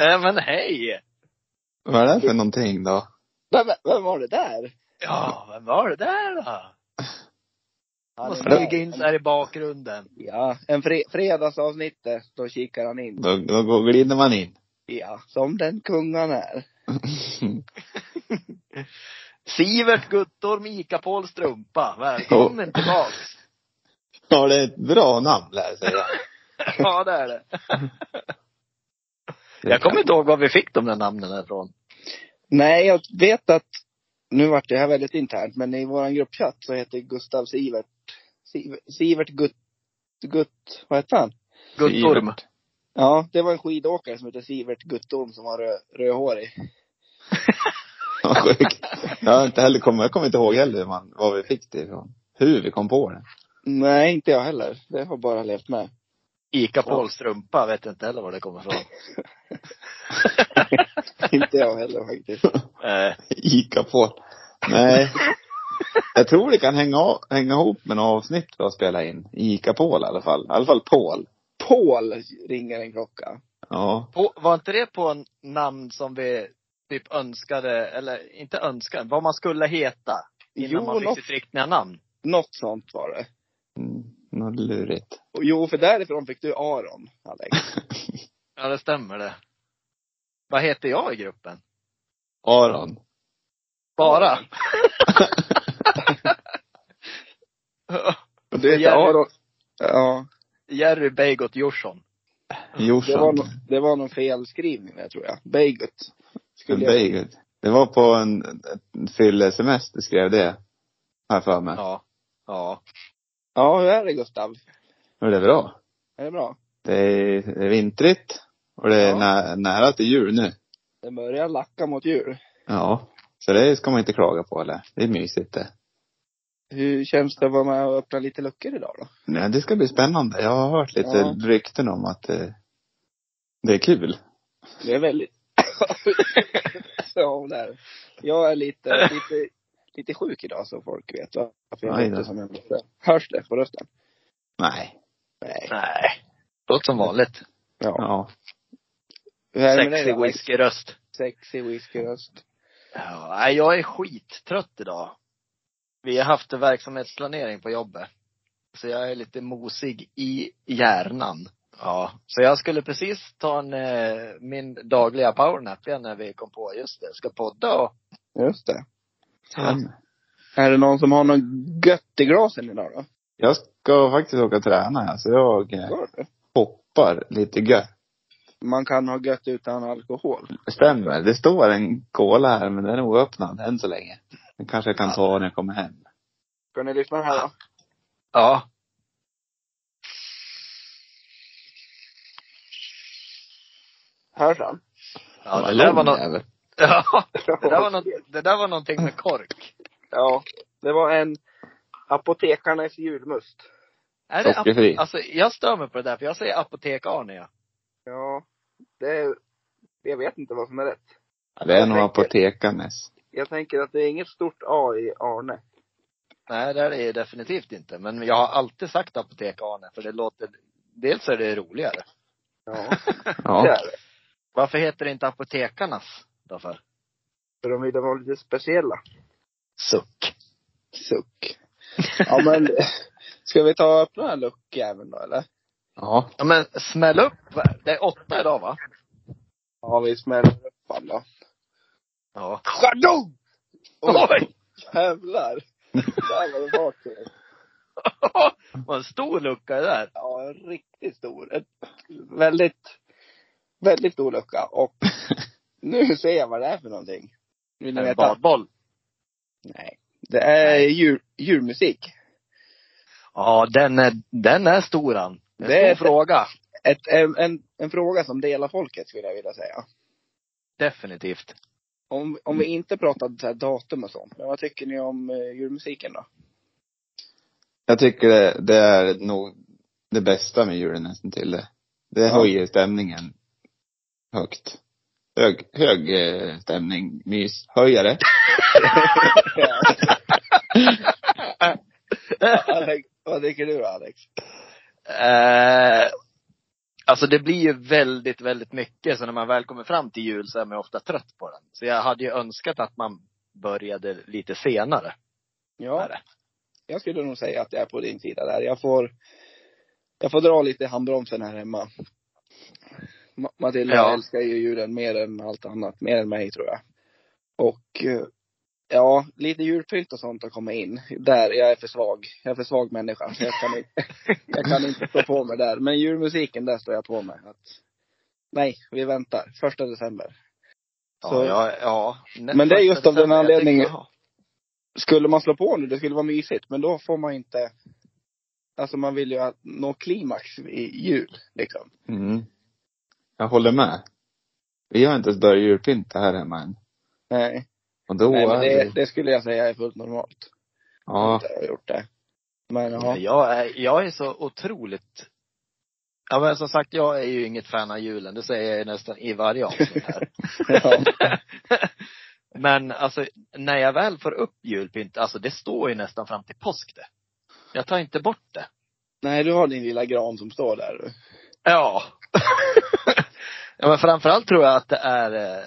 Äh, men hej! Vad är det för någonting då? Vem, vem var det där? Ja, vem var det där då? Han Måste är smyga in så här i bakgrunden. Ja, en fre fredagsavsnittet, då kikar han in. Då, då går- glider man in. Ja, som den kung han är. Sivert Guttorm Ica-Paul Strumpa. Välkommen tillbaks. ja, det är ett bra namn lär jag säga. Ja, det är det. Jag kommer inte ihåg var vi fick de där namnen ifrån. Nej, jag vet att, nu vart det här väldigt internt, men i våran gruppchatt så heter Gustav Sivert, Sivert, Sivert Gutt, Gutt, vad heter han? Guttorm. Ja, det var en skidåkare som hette Sivert Guttorm som var rö, rödhårig. Sjukt. Jag har inte heller kommit, jag kommer inte ihåg heller man, var vi fick det ifrån. Hur vi kom på det. Nej, inte jag heller. Det har bara levt med. Ica-Paul Strumpa, vet inte heller var det kommer ifrån. inte jag heller faktiskt. Eh, Ica på. Nej. Jag tror det kan hänga, hänga ihop med något avsnitt vi har spelat in. Ica Paul i alla fall. I alla fall Paul. Paul ringer en klocka. Ja. på, var inte det på en namn som vi typ önskade, eller inte önskade, vad man skulle heta? Innan Jo, man fick något, sitt riktiga namn. något sånt var det. Mm, något lurigt. Jo, för därifrån fick du Aron, Alex. Ja, det stämmer det. Vad heter jag i gruppen? Aron. Bara? Du heter Jerry. Aron. Ja. Jerry Beigot Jorsson. Det var, Jorsson. no, det var någon felskrivning där tror jag. Beigut. Skulle jag, Beigut. Det var på en, en fyllesemester skrev det. Här för mig. Ja. Ja. Ja, hur är det Gustav? Det är bra. Är det bra? Det är, det är vintrigt. Och det är Ja. nä, nära till jul nu. Det börjar lacka mot jul. Ja. Så det ska man inte klaga på eller. Det är mysigt det. Hur känns det att vara med och öppna lite luckor idag då? Nej, det ska bli spännande. Jag har hört lite Ja. rykten om att det, det är kul. Det är väldigt... ja, det är det. Jag är lite, lite, lite sjuk idag så folk vet varför jag låter som jag låter. Hörs det på rösten? Nej. Nej. Nej. Låter som vanligt. Ja. Ja. Sexig whiskyröst. Sexig whiskyröst. Ja, jag är skittrött idag. Vi har haft en verksamhetsplanering på jobbet. Så jag är lite mosig i hjärnan. Ja. Så jag skulle precis ta en, eh, min dagliga powernap igen när vi kom på, just det, ska podda och Just det. Är det någon som har något gött i glasen idag då? Jag ska faktiskt åka och träna. Alltså jag eh, hoppar lite gött. Man kan ha gött utan alkohol. Stämmer. Det står en cola här men den är oöppnad än så länge. Den kanske jag kan ta när jag kommer hem. Ska ni lyssna här då? Ja. Hörs han? Ja, det där var något, Jävel. Ja, det där var något, det där var någonting med kork. Ja. Det var en Apotekarnas julmust. Är det, Sockerfri. ap- alltså jag stör mig på det där, för jag säger apotek-Arne ja. Ja. Det är, jag vet inte vad som är rätt. Ja, det är Jag nog tänker- apotekanes. Jag tänker att det är inget stort A i Arne. Nej, det är det definitivt inte. Men jag har alltid sagt apotek-Arne, för det låter, dels är det roligare. Ja. Det Ja. är det. Varför heter det inte apotekarnas då för? De vill vara lite speciella. Suck. Suck. Ja men, ska vi ta och öppna den här luckjäveln då eller? Ja. Ja men smäll upp, det är åtta idag va? Ja, vi smäller upp då. Ja. Chardon! Oj! Jävlar! Där var det fart på det. Vad en stor lucka det där. Ja, en riktigt stor. Ett väldigt, väldigt stor lucka. Och nu ser jag vad det är för någonting. Vill ni En veta? badboll. Nej. Det är djur, djurmusik. Ja, den är, den är stor han. En Det är- stor fråga. Ett, en, en, en fråga som delar folket skulle jag vilja säga. Definitivt. Om, om vi inte pratar så här datum och sånt. Men vad tycker ni om eh, julmusiken då? Jag tycker det, det är nog det bästa med julen nästan till det. Det Ja. höjer stämningen högt. Hög, hög eh, stämning, mys, höjare. Alex, vad tycker du då Alex? Eh, Alltså det blir ju väldigt, väldigt mycket. Så när man väl kommer fram till jul så är man ofta trött på den. Så jag hade ju önskat att man började lite senare. Ja, jag skulle nog säga att jag är på din sida där. Jag får, jag får dra lite i handbromsen här hemma. Ma- Matilda Ja. älskar ju julen mer än allt annat. Mer än mig tror jag. Och eh, ja, lite julpynt och sånt har kommit in. Där, jag är för svag. Jag är för svag människa. Jag kan inte, jag kan inte stå på mig där. Men julmusiken, där står jag på mig. Att, nej, vi väntar. Första december. Så- Ja, ja, ja. Men det är just av den anledningen-. Skulle man slå på nu, det skulle vara mysigt. Men då får man inte, alltså man vill ju nå klimax i jul liksom. Mm. Jag håller med. Vi har inte ens börjat julpynta här hemma än. Nej. Och då Nej men är det, det, det skulle jag säga är fullt normalt. ja. Att jag har gjort det. Men ja. Jag är, jag är så otroligt Ja men som sagt, jag är ju inget fan av julen. Det säger jag ju nästan i varje avsnitt här. men alltså, när jag väl får upp julpynt, alltså det står ju nästan fram till påsk det. Jag tar inte bort det. Nej, du har din lilla gran som står där. Ja. ja men framförallt tror jag att det är, eh,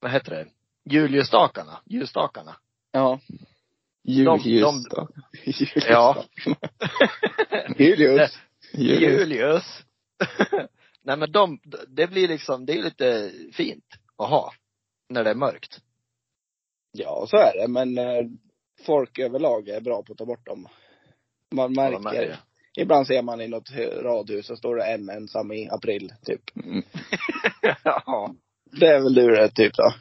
vad heter det? Julljusstakarna. Ljusstakarna. Ja. Julljus de- då. Ja. Julius. Jul. Julius. Nej men de, det blir liksom, det är lite fint att ha. När det är mörkt. Ja, så är det. Men eh, folk överlag är bra på att ta bort dem. Man Ja, märker. det. Ibland ser man i något radhus så står det en ensam i april, typ. Mm. ja. Det är väl du det, typ då?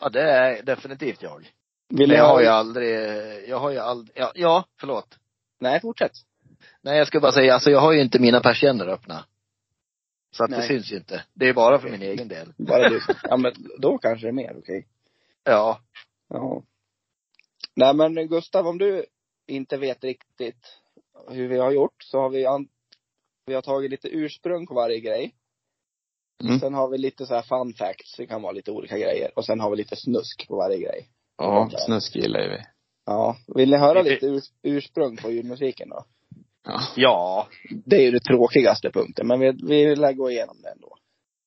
Ja det är definitivt jag. Vill jag ha har ju aldrig, jag har ju aldrig, ja, ja förlåt. Nej, fortsätt. Nej jag skulle bara säga, alltså jag har ju inte mina persienner öppna. Så att det Nej. syns ju inte. Det är bara för min egen del. Bara du. Ja, men då kanske det är mer okej. Ja. Ja. Nej, men Gustav, om du inte vet riktigt hur vi har gjort så har vi, an- vi har tagit lite ursprung på varje grej. Mm. Sen har vi lite så här fun facts, det kan vara lite olika grejer. Och sen har vi lite snusk på varje grej. Ja, snusk gillar ju vi. Ja. Vill ni höra lite urs- ursprung på julmusiken då? Ja. Ja. Det är ju det tråkigaste punkten, men vi, vi lär gå igenom det ändå.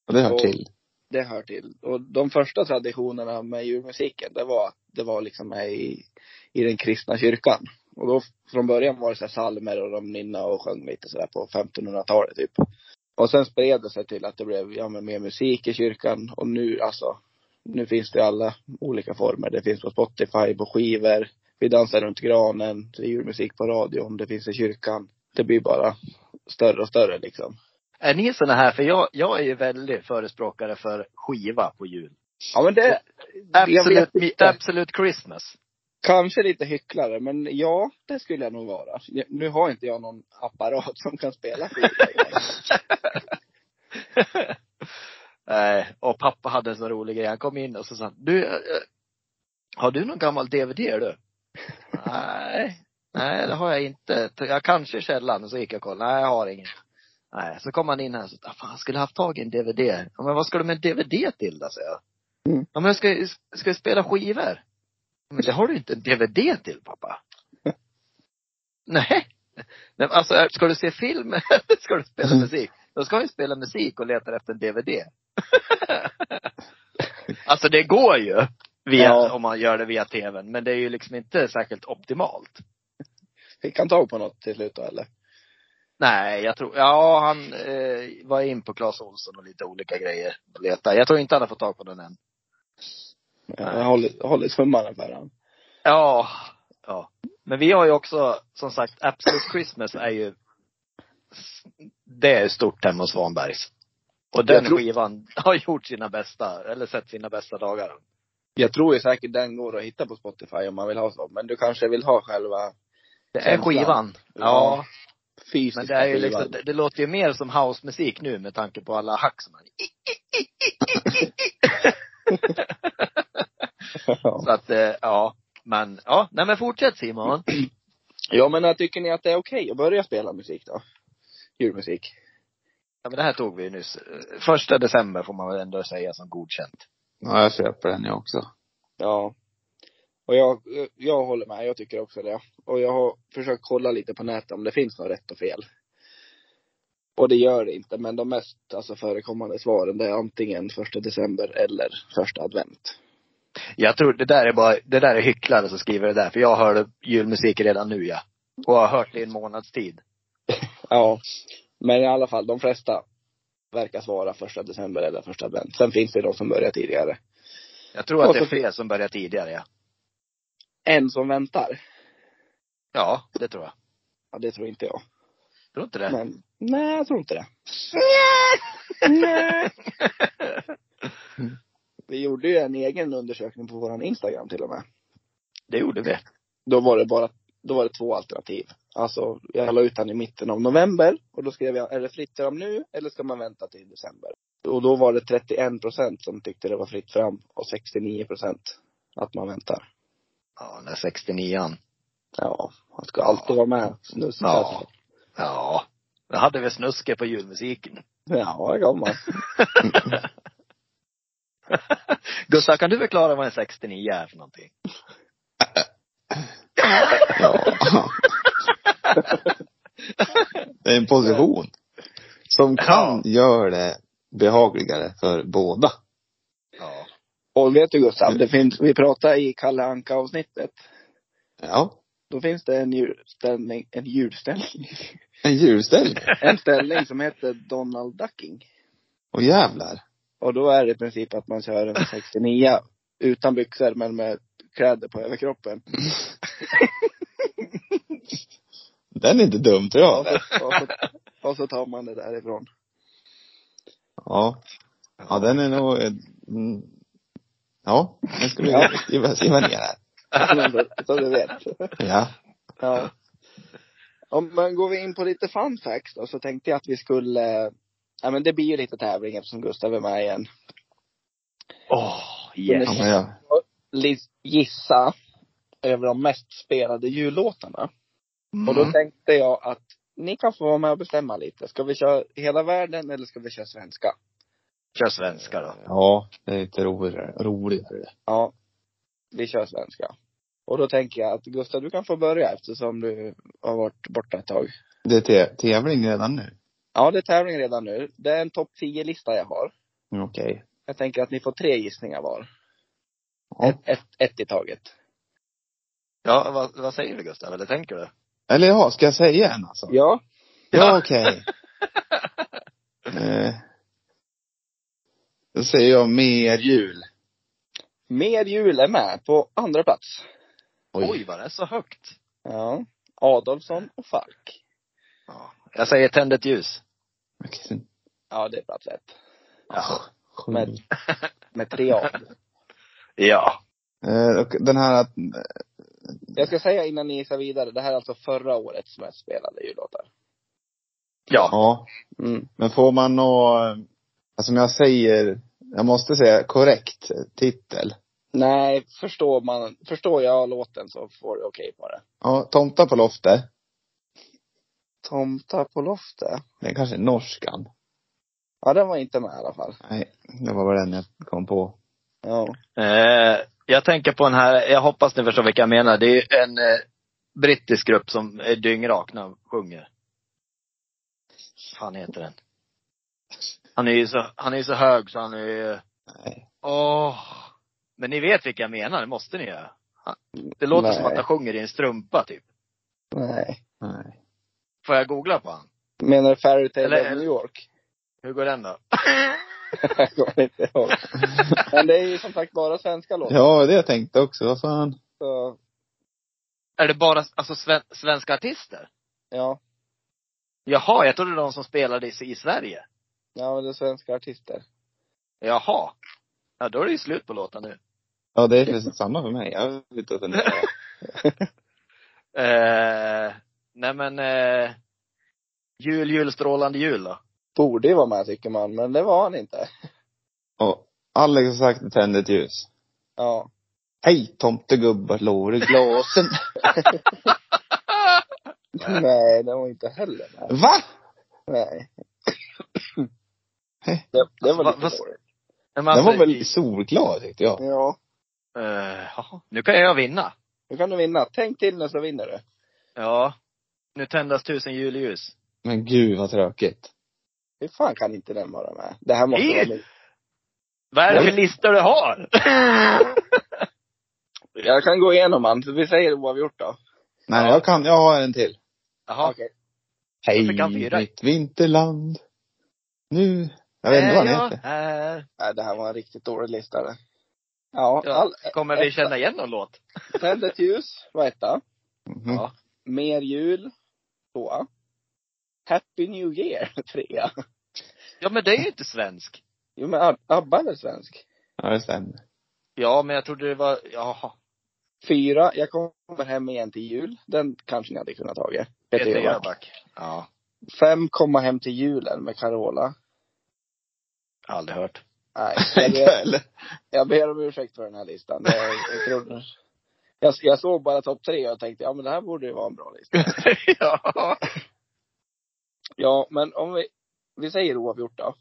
Och det hör Och- till. Det hör till. Och de första traditionerna med julmusiken, det var, det var liksom i, i den kristna kyrkan. Och då från början var det så här psalmer och de nynna och sjöng lite sådär på 1500-talet typ. Och sen spred det sig till att det blev, ja men mer musik i kyrkan. Och nu alltså, nu finns det alla olika former. Det finns på Spotify, på skivor. Vi dansar runt granen, det är julmusik på radion, det finns i kyrkan. Det blir bara större och större liksom. Är ni såna här, för jag, jag är ju väldigt förespråkare för skiva på jul. Ja men det, Absolut, absolut Christmas. Kanske lite hycklare, men ja, det skulle jag nog vara. Nu har inte jag någon apparat som kan spela. Nej, och pappa hade en så rolig grej. Han kom in och så sa han, du, eh, har du någon gammal DVD du? nej, nej det har jag inte. Jag kanske i källaren. Och så gick jag och kollade. Nej, jag har ingen. Nej, så kom han in här och sa, ah, fan, jag skulle haft tag i en DVD. Ja, men vad ska du med en DVD till då, säger jag. Mm. Ja, men ska, ska jag spela skivor? Men det har du inte en DVD till pappa. Nej. Nej, alltså ska du se film eller ska du spela musik? Då ska vi spela musik och letar efter en DVD. alltså det går ju. Via, Ja. Om man gör det via tvn. Men det är ju liksom inte särskilt optimalt. Fick han tag på något till slut då eller? Nej, jag tror, ja han eh, var in på Clas Ohlson och lite olika grejer och letade. Jag tror inte han har fått tag på den än. Jag håller, håller tummarna för honom. Ja, ja. Men vi har ju också, som sagt, Absolute Christmas är ju, det är stort hemma hos Svanbergs. Och den tror- skivan har gjort sina bästa, eller sett sina bästa dagar. Jag tror ju säkert den går att hitta på Spotify om man vill ha så. Men du kanske vill ha själva Det är skivan. Ja, Ja. fysiska Men det är ju skivan. liksom, det, det låter ju mer som housemusik nu med tanke på alla hack som man Så att, eh, ja. Men, ja. Nej men fortsätt Simon. ja, men äh, tycker ni att det är okej att börja spela musik då? Julmusik. Ja men det här tog vi ju nyss. Eh, Första december får man väl ändå säga som godkänt. Ja, jag köper den jag också. Ja. Och jag, jag håller med, jag tycker också det. Och jag har försökt kolla lite på nätet om det finns något rätt och fel. Och det gör det inte, men de mest alltså, förekommande svaren det är antingen första december eller första advent. Jag tror det där är bara, det där är hycklare som skriver det där. För jag hörde julmusik redan nu ja. Och har hört det i en månads tid. Ja. Men i alla fall, de flesta verkar svara första december eller första advent. Sen finns det de som börjar tidigare. Jag tror att Och det är så- fler som börjar tidigare ja. En som väntar. Ja, det tror jag. Ja, det tror inte jag. Tror inte det? Men, nej, jag tror inte det. Vi gjorde ju en egen undersökning på våran Instagram till och med. det gjorde vi. Då var det bara, då var det två alternativ. Alltså, jag la ut den i mitten av november och då skrev jag, är det fritt fram nu eller ska man vänta till december? Och då var det 31 procent som tyckte det var fritt fram och 69 procent att man väntar. Ja, den där 69an. Ja, man ska alltid vara med. Snus. Ja. Ja. Då hade vi snuske på julmusiken. Ja, det kan man. Gustav, kan du förklara vad en 69 är för någonting? Ja. Det är en position. Som kan göra det behagligare för båda. Ja. Och vet du Gustav, det finns, vi pratade i Kalle Anka avsnittet. Ja. Då finns det en julställning, en julställning. En julställning. En ställning som heter Donald Ducking. Och jävlar. Och då är det i princip att man kör en 69 utan byxor men med kläder på överkroppen. Den är inte dum tror Och jag. så, och, så, och så tar man det därifrån. Ja. Ja, den är nog, eh, mm. Ja, den ska vi Ja. skriva, skriva ner här. Så, du vet. Ja. Ja. Om man går in på lite fun facts då, så tänkte jag att vi skulle, ja men det blir ju lite tävling eftersom Gustav är med igen. Åh, Ja, yes. jag, Lis- Gissa över de mest spelade jullåtarna. Och då Mm. tänkte jag att ni kan få vara med och bestämma lite. Ska vi köra hela världen eller ska vi köra svenska? Kör svenska då. ja, det är lite roligare. roligare. Ja, vi kör svenska. Och då tänker jag att Gustav, du kan få börja eftersom du har varit borta ett tag. Det är tävling redan nu. Ja, det är tävling redan nu. Det är en topp 10-lista jag har. Mm, Okej. Jag tänker att ni får tre gissningar var. Ja. Ett, ett, ett i taget. Ja, vad, vad säger du Gustav? Eller tänker du? Eller ja, ska jag säga en alltså? Ja. Ja, okej. eh, då säger jag mer jul. Mer jul är med på andra plats. Oj, vad det är så högt. Ja. Adolfsson och Falk. Ja. Jag säger tänd ett ljus. Okej. Ja, det är plats ett. Ja. Med, med tre A. Ja. Eh, och den här att, Jag ska säga innan ni gissar vidare, det här är alltså förra årets mest spelade jullåtar. Ja. ja. Mm. Men får man nå, alltså om jag säger, jag måste säga korrekt titel. Nej, förstår man, förstår jag låten så får du okej på det. Ja, Tomta på loftet. Tomta på loftet. Det är kanske norskan. Ja, den var inte med i alla fall. Nej, det var bara den jag kom på. Ja. Eh, jag tänker på den här, jag hoppas ni förstår vilka jag menar. Det är ju en eh, brittisk grupp som är dyngrak när de sjunger. fan heter den? Han är ju så, han är ju så hög så han är ju, Nej. åh. Men ni vet vilka jag menar, det måste ni göra. Det låter som Nej. att han sjunger i en strumpa typ. Nej. Nej. Får jag googla på han? Menar du Fairytale Eller- of New York? Hur går den då? jag kommer inte ihåg. Men det är ju som sagt bara svenska låtar. Ja, det jag tänkte också. Vad fan. Så, Är det bara, alltså sven, svenska artister? ja. Jaha, jag trodde de som spelade i, i Sverige. Ja, det är svenska artister. Jaha. Ja, då är det ju slut på låten nu. Ja, det är precis samma för mig. Jag vet inte vad Eh, nej men, eh, jul, jul, strålande jul då. Borde ju vara med tycker man, men det var han inte. Och Alex har sagt tänd ett ljus. Ja. Hej tomtegubbar, slår i glasen. Nej, det var inte heller med. Va? Nej. Det, det var Alltså, lite vad- vad- dåligt. Den alltså, var väl solklar tyckte jag. Ja. jaha. nu kan jag vinna. Nu kan du vinna. Tänk till nu så vinner du. Ja. Nu tändas tusen julljus. Men gud vad tråkigt. Hur fan kan inte den vara med? Det här måste vara min. Vad är det för listor du har? Jag kan gå igenom han. Så Vi säger oavgjort då. Nej, Ja. jag kan, jag har en till. Jaha. Okej. Hej mitt vinterland. Nu. Jag vet inte vad han heter. Nej, det här var en riktigt dålig lista det. Ja, all, Kommer vi känna igen någon låt? Tänd ett ljus var etta. Mhm. Ja. Mer jul, tvåa. Happy New Year, trea. Ja men det är ju inte svensk. Jo men Ab- ABBA är väl svensk? Ja, det stämmer. Ja men jag trodde det var, jaha. Fyra, Jag kommer hem igen till jul. Den kanske ni hade kunnat tagit. Peter Jöback. Ja. Fem, Komma hem till julen med Carola. Aldrig hört. Nej, jag Inte ber, jag ber om ursäkt för den här listan. Det, är- jag, tror, jag, jag såg bara topp tre och tänkte, ja men det här borde ju vara en bra lista. ja. Ja, men om vi, vi säger oavgjort då.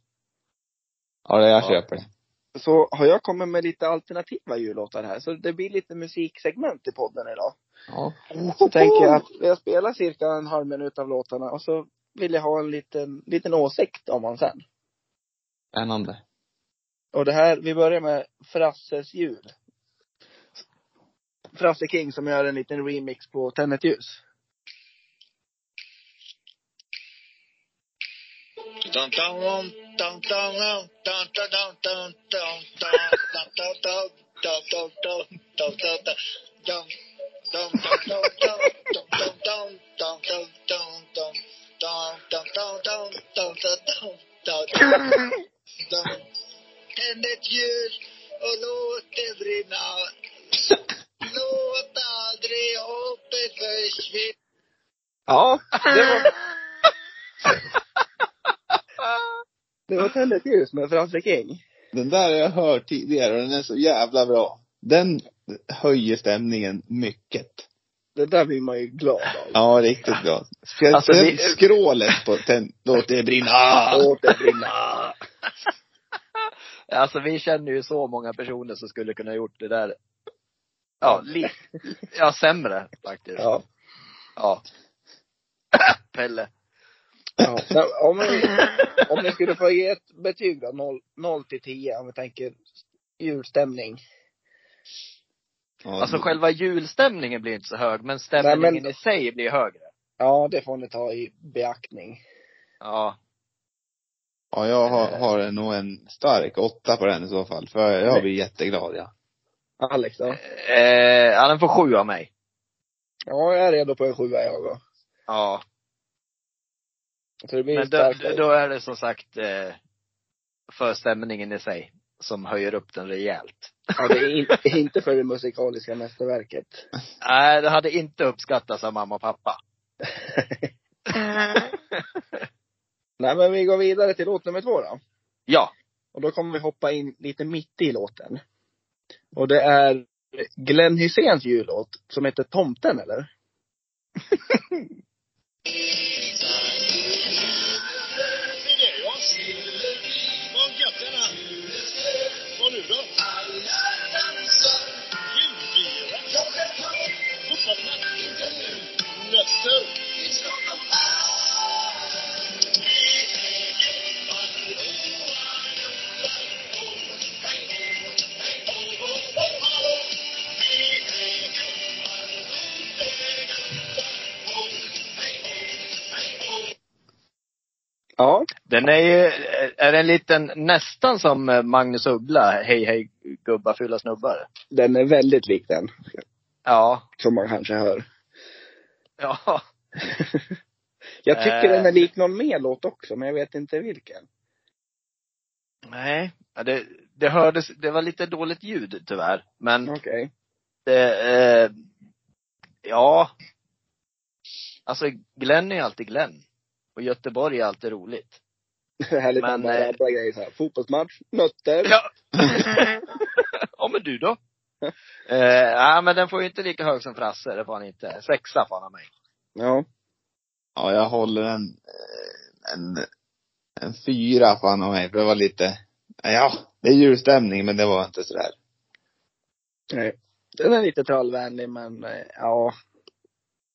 Ja, det jag Ja. köper det. Så har jag kommit med lite alternativa jullåtar här. Så det blir lite musiksegment i podden idag. Ja. Så tänker jag att jag spelar cirka en halv minut av låtarna och så vill jag ha en liten, liten åsikt om dem sen. Spännande. Och det här, vi börjar med Frasses jul. Frasse King som gör en liten remix på Tänd ljus. Tänd ett ljus och låt det brinna Ja, det var, det var Tänd ett ljus med Frasse King. Den där har jag hört tidigare och den är så jävla bra. Den höjer stämningen mycket. Det där blir man ju glad av. Ja, riktigt bra. Speciellt Alltså, vi- skrålet på den, låt det brinna. Låt det brinna. Alltså vi känner ju så många personer som skulle kunna gjort det där. Ja, li, ja sämre faktiskt. Ja. Ja. Pelle. ja. Så om, vi, om ni skulle få ge ett betyg då, 0, 0 till 10, om vi tänker julstämning. Ja, Alltså själva julstämningen blir inte så hög, men stämningen Nej, men- i sig blir högre. Ja, det får ni ta i beaktning. Ja. Ja, jag har, har nog en stark åtta på den i så fall. För jag blir jätteglad, ja. Alex då? Eh, ja, den får sju av mig. Ja, jag är redo på en sjua jag då. Ja. Så det blir Men då, då är det som sagt eh, för stämningen i sig som höjer upp den rejält. Ja, det är in, inte för det musikaliska mästerverket. Nej, det hade inte uppskattats av mamma och pappa. Nej, men vi går vidare till låt nummer två då. Ja. Och då kommer vi hoppa in lite mitt i låten. Och det är Glenn Hyséns jullåt som heter Tomten, eller? Den är ju, är den liten, nästan som eh, Magnus Uggla, Hej hej gubbar fula snubbar. Den är väldigt lik den, Ja. som man kanske hör. Ja. jag tycker Eh. den är lik någon mer låt också, men jag vet inte vilken. Nej. Det, det hördes, det var lite dåligt ljud tyvärr. Men Okej. det, eh, ja. Alltså Glenn är alltid Glenn. Och Göteborg är alltid roligt. Härligt Men, bara eh, rabbla grejer så här. Fotbollsmatch, nötter. Ja. ja men du då? eh, ja men den får ju inte lika hög som Frasse, det får han inte. Sexa får han av mig. Ja. Ja, jag håller en, eh, en, en fyra fan av mig. För det var lite, ja, det är julstämning men det var inte sådär. Nej. Den är lite trallvänlig, men eh, ja.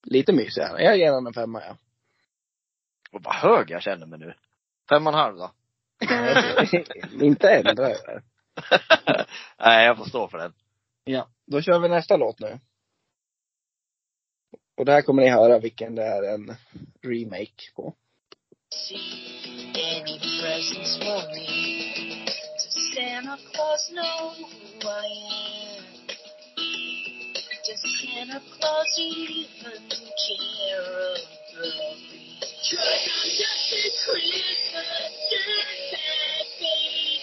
Lite mysig. Jag ger den en femma, ja. Och vad hög jag känner mig nu. Fem och en halv då? Inte än, det är. Nej, jag får stå för den. Ja, då kör vi nästa låt nu. Och där kommer ni höra vilken det är en remake på. Does Santa Claus even care Christmas dirtbag baby.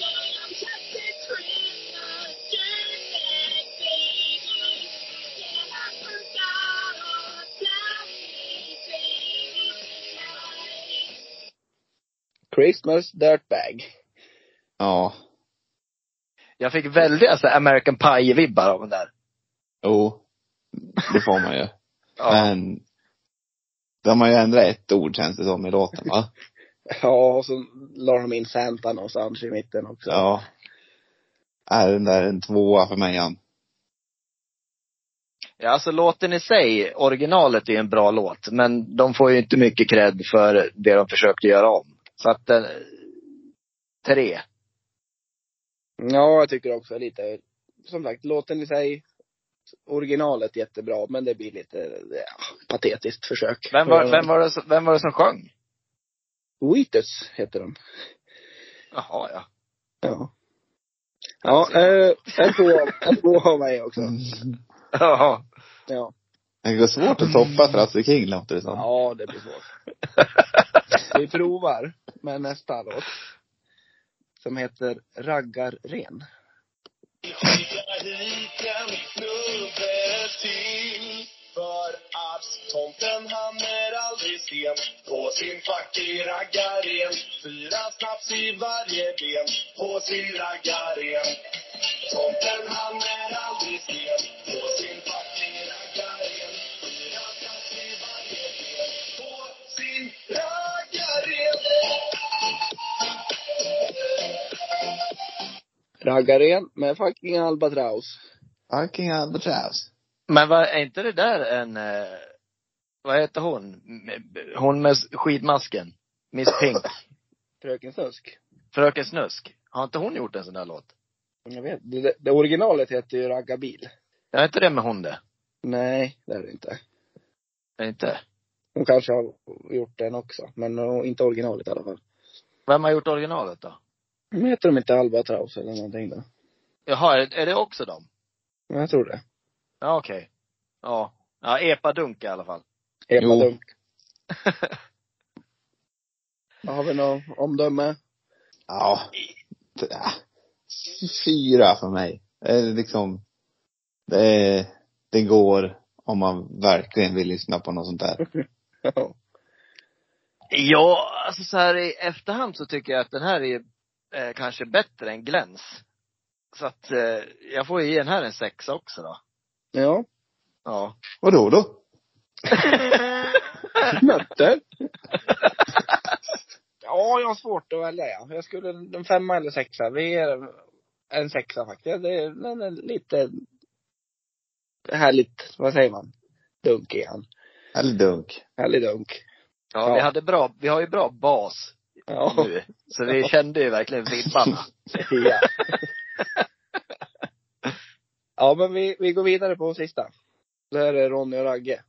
Yeah, I'm just a Christmas dirtbag baby. Yeah, I forgot all about me, baby. I Christmas Dirtbag. Ja. Jag fick väldiga så American Pie-vibbar av den där. Jo. Det får man ju. Ja. Men de har ju ändrat ett ord känns det som i låten va? Ja, och så la de in Santa någonstans i mitten också. Ja. Är den där en tvåa för mig han. Ja, alltså låten i sig, originalet är en bra låt. Men de får ju inte mycket cred för det de försökte göra om. Så att, eh, tre. Ja, jag tycker också lite, som sagt, låten i sig, originalet jättebra, men det blir lite ja, patetiskt försök. Vem var, vem var, det, som- vem var det som sjöng? Wheatus heter de. Jaha, ja. Ja. Ja, eh, en tvåa, en tvåa av mig också. Jaha. Ja. Det går svårt att toppa Frasse King låter det som. Ja, det blir svårt. Vi provar med nästa låt. Som heter Raggarren skickar hit en snubbe till. För att tomten han är aldrig sen. På sin fucking raggaren. Fyra snaps i varje ben. På sin raggaren. Tomten han är aldrig sen. Raggarren med fucking albatraus. Fucking Albatross. Men vad, är inte det där en, eh, vad heter hon? Hon med skidmasken? Miss Pink. Fröken Snusk. Fröken Snusk. Har inte hon gjort en sån där låt? Jag vet, det, det, originalet heter ju Raggarbil. Är inte det med hon det? Nej, det är det inte. Är det inte? Hon kanske har gjort den också, men inte originalet i alla fall. Vem har gjort originalet då? Men heter de inte Albatraus eller någonting då? Jaha, är, är det också dem? Ja, Jag tror det. Ja, okej. Ja. Ja, epadunk i alla fall. Epadunk. Har vi något omdöme? Ja. Fyra för mig. Det är liksom, det det går om man verkligen vill lyssna på något sånt där. Ja. Ja, alltså så här i efterhand så tycker jag att den här är eh, kanske bättre än Gläns. Så att eh, jag får ju ge den här en sexa också då. Ja. Ja. Vadå då? Nötter. ja, jag har svårt att välja ja. Jag skulle, en femma eller sexa. Vi är en sexa faktiskt. Det är, den är lite härligt, vad säger man? Dunk i han. Eller dunk. Härlig dunk. Ja, Ja. vi hade bra, vi har ju bra bas Ja. nu. Så vi kände ju verkligen vibbarna. ja. ja, men vi, vi går vidare på sista. Det här är Ronny och Ragge.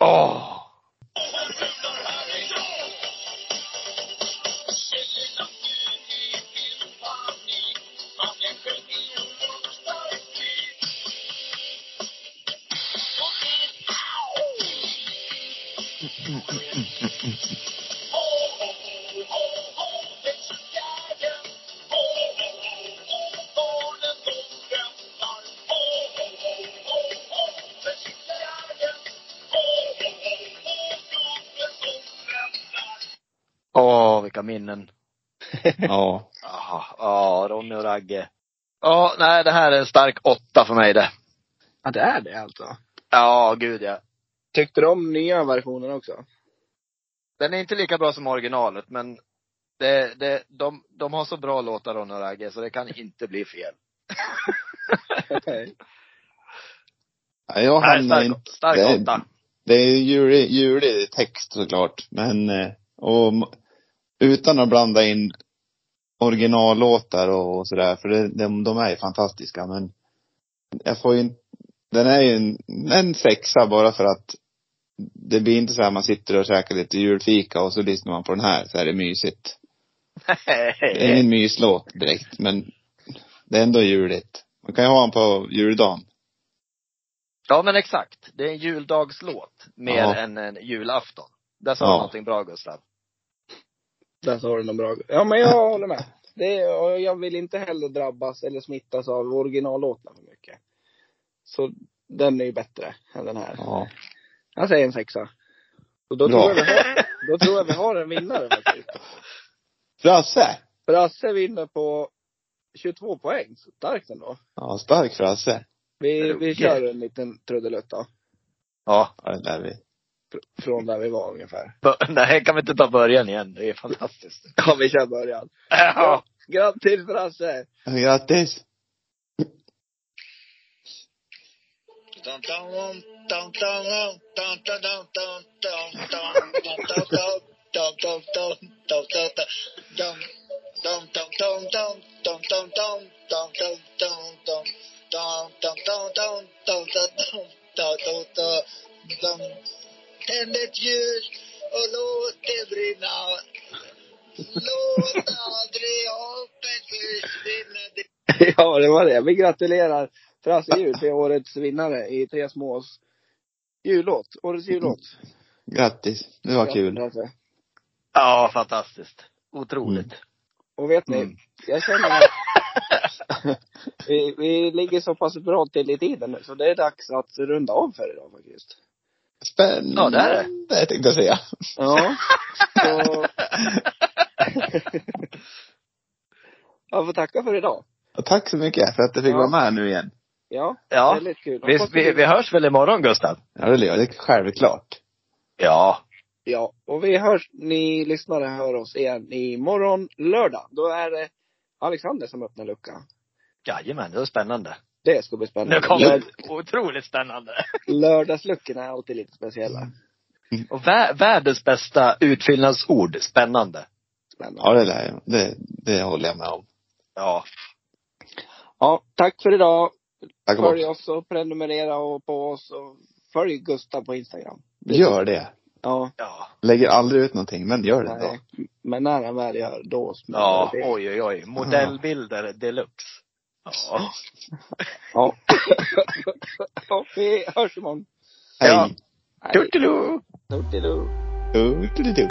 Åh! Åh, minnen. Ja. Ja, Ronny och Ragge. Ja, nej, det här är en stark åtta för mig det. Ja, det är det alltså. Ja, gud ja. Tyckte du om nya versionen också? Den är inte lika bra som originalet, men det, det, de, de har så bra låtar Ronny och Ragge, så det kan inte bli fel. Nej. Ja, Jag Nej, hamnar stark, inte, stark det, åtta. det är julig, julig text såklart. Men, eh, och utan att blanda in originallåtar och, och sådär, för det, de, de är ju fantastiska, men jag får ju inte, den är ju en, en sexa bara för att det blir inte så här man sitter och käkar lite julfika och så lyssnar man på den här, så är det mysigt. Det är ingen myslåt direkt, men det är ändå juligt. Man kan ju ha den på juldagen. Ja men exakt. Det är en juldagslåt mer Ja. än en julafton. Där sa Ja. du någonting bra Gustav. Där sa du något bra. Ja, men jag håller med. Det är, jag vill inte heller drabbas eller smittas av originallåtarna för mycket. Så den är ju bättre än den här. Ja. Jag säger en sexa. Och då Bra. tror, jag vi har, då tror jag vi har en vinnare faktiskt. Frasse! Brasse vinner på 22 poäng. Starkt ändå. Ja, stark Frasse. Vi, vi kör en liten trudelutt då. Ja. Ja, det lär vi. Fr- Från där vi var ungefär. Nej, kan vi inte ta början igen? Det är fantastiskt. Ja, vi kör början. Ja. Grattis Brasse! Grattis! tänd ett ljus och låt det brinna. Låt aldrig hoppet försvinna. ja, det var det. Vi gratulerar Frasse Jul till årets vinnare i Tre smås jullåt. Årets jullåt. Grattis. Det var kul. Ja, fantastiskt. Otroligt. Mm. Och vet ni, mm. jag känner att vi, vi ligger så pass bra till i tiden nu, så det är dags att runda av för idag faktiskt. Spännande. Ja, det är det. Det tänkte jag säga. Ja. Så... jag får tacka för idag. Och tack så mycket för att jag fick Ja. vara med nu igen. Ja, Ja. väldigt kul. Vi, vi, du- vi hörs väl imorgon Gustav? Ja, det är det är självklart. Ja. Ja, och vi hörs, ni lyssnare hör oss igen imorgon lördag. Då är det Alexander som öppnar luckan. Jajamän, det är spännande. Det ska bli Nu spännande. kommer det. Otroligt spännande. Lördagsluckorna är alltid lite speciella. Och vä- världens bästa utfyllnadsord, spännande. Spännande. Ja, det jag. Det, det håller jag med om. Ja. Ja, tack för idag. Tack Följ oss och prenumerera och på oss och följ Gustav på Instagram. Gör det. Ja. Ja. Lägger aldrig ut någonting, men gör det. Nej. Men när han väl gör, då smäller Ja, det till. oj oj oj. Modellbilder deluxe. Ja. Ja. ja. Vi hörs imorgon. Hej. Ja. Hej. Tuttiloo! Tuttiloo. Tuttilu.